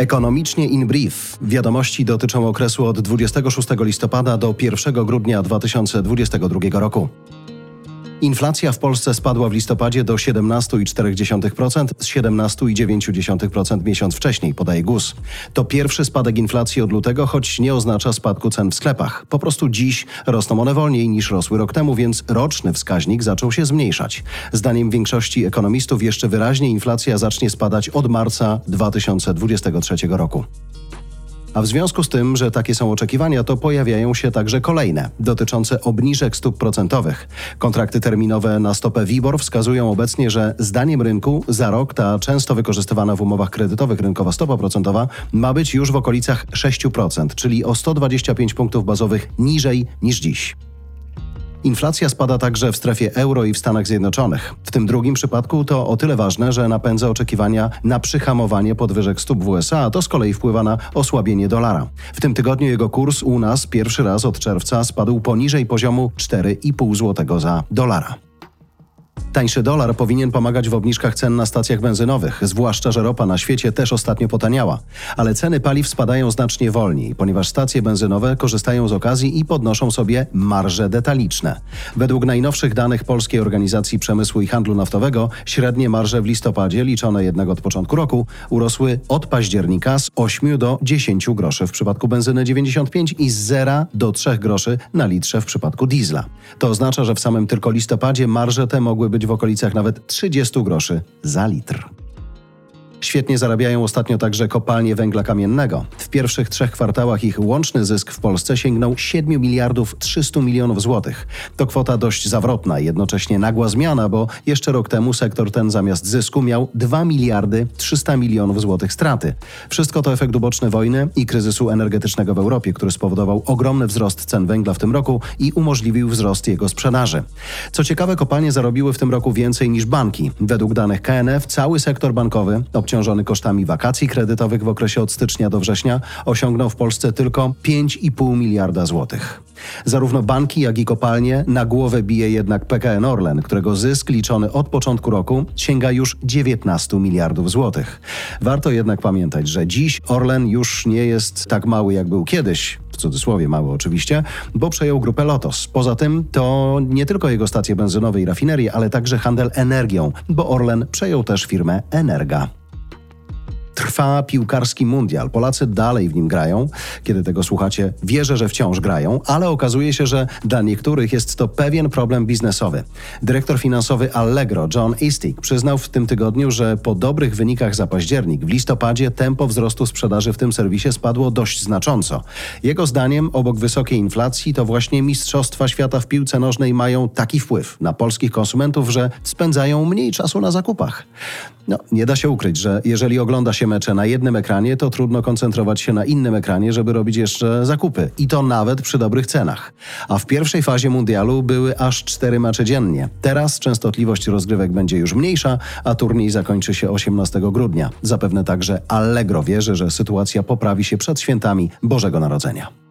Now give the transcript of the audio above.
Ekonomicznie in brief. Wiadomości dotyczą okresu od 26 listopada do 1 grudnia 2022 roku. Inflacja w Polsce spadła w listopadzie do 17,4% z 17,9% miesiąc wcześniej, podaje GUS. To pierwszy spadek inflacji od lutego, choć nie oznacza spadku cen w sklepach. Po prostu dziś rosną one wolniej niż rosły rok temu, więc roczny wskaźnik zaczął się zmniejszać. Zdaniem większości ekonomistów jeszcze wyraźnie inflacja zacznie spadać od marca 2023 roku. A w związku z tym, że takie są oczekiwania, to pojawiają się także kolejne, dotyczące obniżek stóp procentowych. Kontrakty terminowe na stopę WIBOR wskazują obecnie, że zdaniem rynku za rok ta często wykorzystywana w umowach kredytowych rynkowa stopa procentowa ma być już w okolicach 6%, czyli o 125 punktów bazowych niżej niż dziś. Inflacja spada także w strefie euro i w Stanach Zjednoczonych. W tym drugim przypadku to o tyle ważne, że napędza oczekiwania na przyhamowanie podwyżek stóp w USA, a to z kolei wpływa na osłabienie dolara. W tym tygodniu jego kurs u nas pierwszy raz od czerwca spadł poniżej poziomu 4,5 zł za dolara. Tańszy dolar powinien pomagać w obniżkach cen na stacjach benzynowych, zwłaszcza, że ropa na świecie też ostatnio potaniała. Ale ceny paliw spadają znacznie wolniej, ponieważ stacje benzynowe korzystają z okazji i podnoszą sobie marże detaliczne. Według najnowszych danych Polskiej Organizacji Przemysłu i Handlu Naftowego średnie marże w listopadzie, liczone jednak od początku roku, urosły od października z 8 do 10 groszy w przypadku benzyny 95 i z 0 do 3 groszy na litrze w przypadku diesla. To oznacza, że w samym tylko listopadzie marże te mogły być w okolicach nawet 30 groszy za litr. Świetnie zarabiają ostatnio także kopalnie węgla kamiennego. W pierwszych trzech kwartałach ich łączny zysk w Polsce sięgnął 7 miliardów 300 milionów złotych. To kwota dość zawrotna jednocześnie nagła zmiana, bo jeszcze rok temu sektor ten zamiast zysku miał 2 miliardy 300 milionów złotych straty. Wszystko to efekt uboczny wojny i kryzysu energetycznego w Europie, który spowodował ogromny wzrost cen węgla w tym roku i umożliwił wzrost jego sprzedaży. Co ciekawe, kopalnie zarobiły w tym roku więcej niż banki. Według danych KNF cały sektor bankowy obciążony kosztami wakacji kredytowych w okresie od stycznia do września osiągnął w Polsce tylko 5,5 miliarda złotych. Zarówno banki, jak i kopalnie na głowę bije jednak PKN Orlen, którego zysk liczony od początku roku sięga już 19 miliardów złotych. Warto jednak pamiętać, że dziś Orlen już nie jest tak mały jak był kiedyś, w cudzysłowie mały oczywiście, bo przejął grupę Lotos. Poza tym to nie tylko jego stacje benzynowe i rafinerie, ale także handel energią, bo Orlen przejął też firmę Energa. Trwa piłkarski mundial. Polacy dalej w nim grają. Kiedy tego słuchacie, wierzę, że wciąż grają, ale okazuje się, że dla niektórych jest to pewien problem biznesowy. Dyrektor finansowy Allegro, John Eastick, przyznał w tym tygodniu, że po dobrych wynikach za październik w listopadzie tempo wzrostu sprzedaży w tym serwisie spadło dość znacząco. Jego zdaniem, obok wysokiej inflacji, to właśnie Mistrzostwa Świata w piłce nożnej mają taki wpływ na polskich konsumentów, że spędzają mniej czasu na zakupach. No, nie da się ukryć, że jeżeli ogląda się mecze na jednym ekranie, to trudno koncentrować się na innym ekranie, żeby robić jeszcze zakupy. I to nawet przy dobrych cenach. A w pierwszej fazie mundialu były aż cztery mecze dziennie. Teraz częstotliwość rozgrywek będzie już mniejsza, a turniej zakończy się 18 grudnia. Zapewne także Allegro wierzy, że sytuacja poprawi się przed świętami Bożego Narodzenia.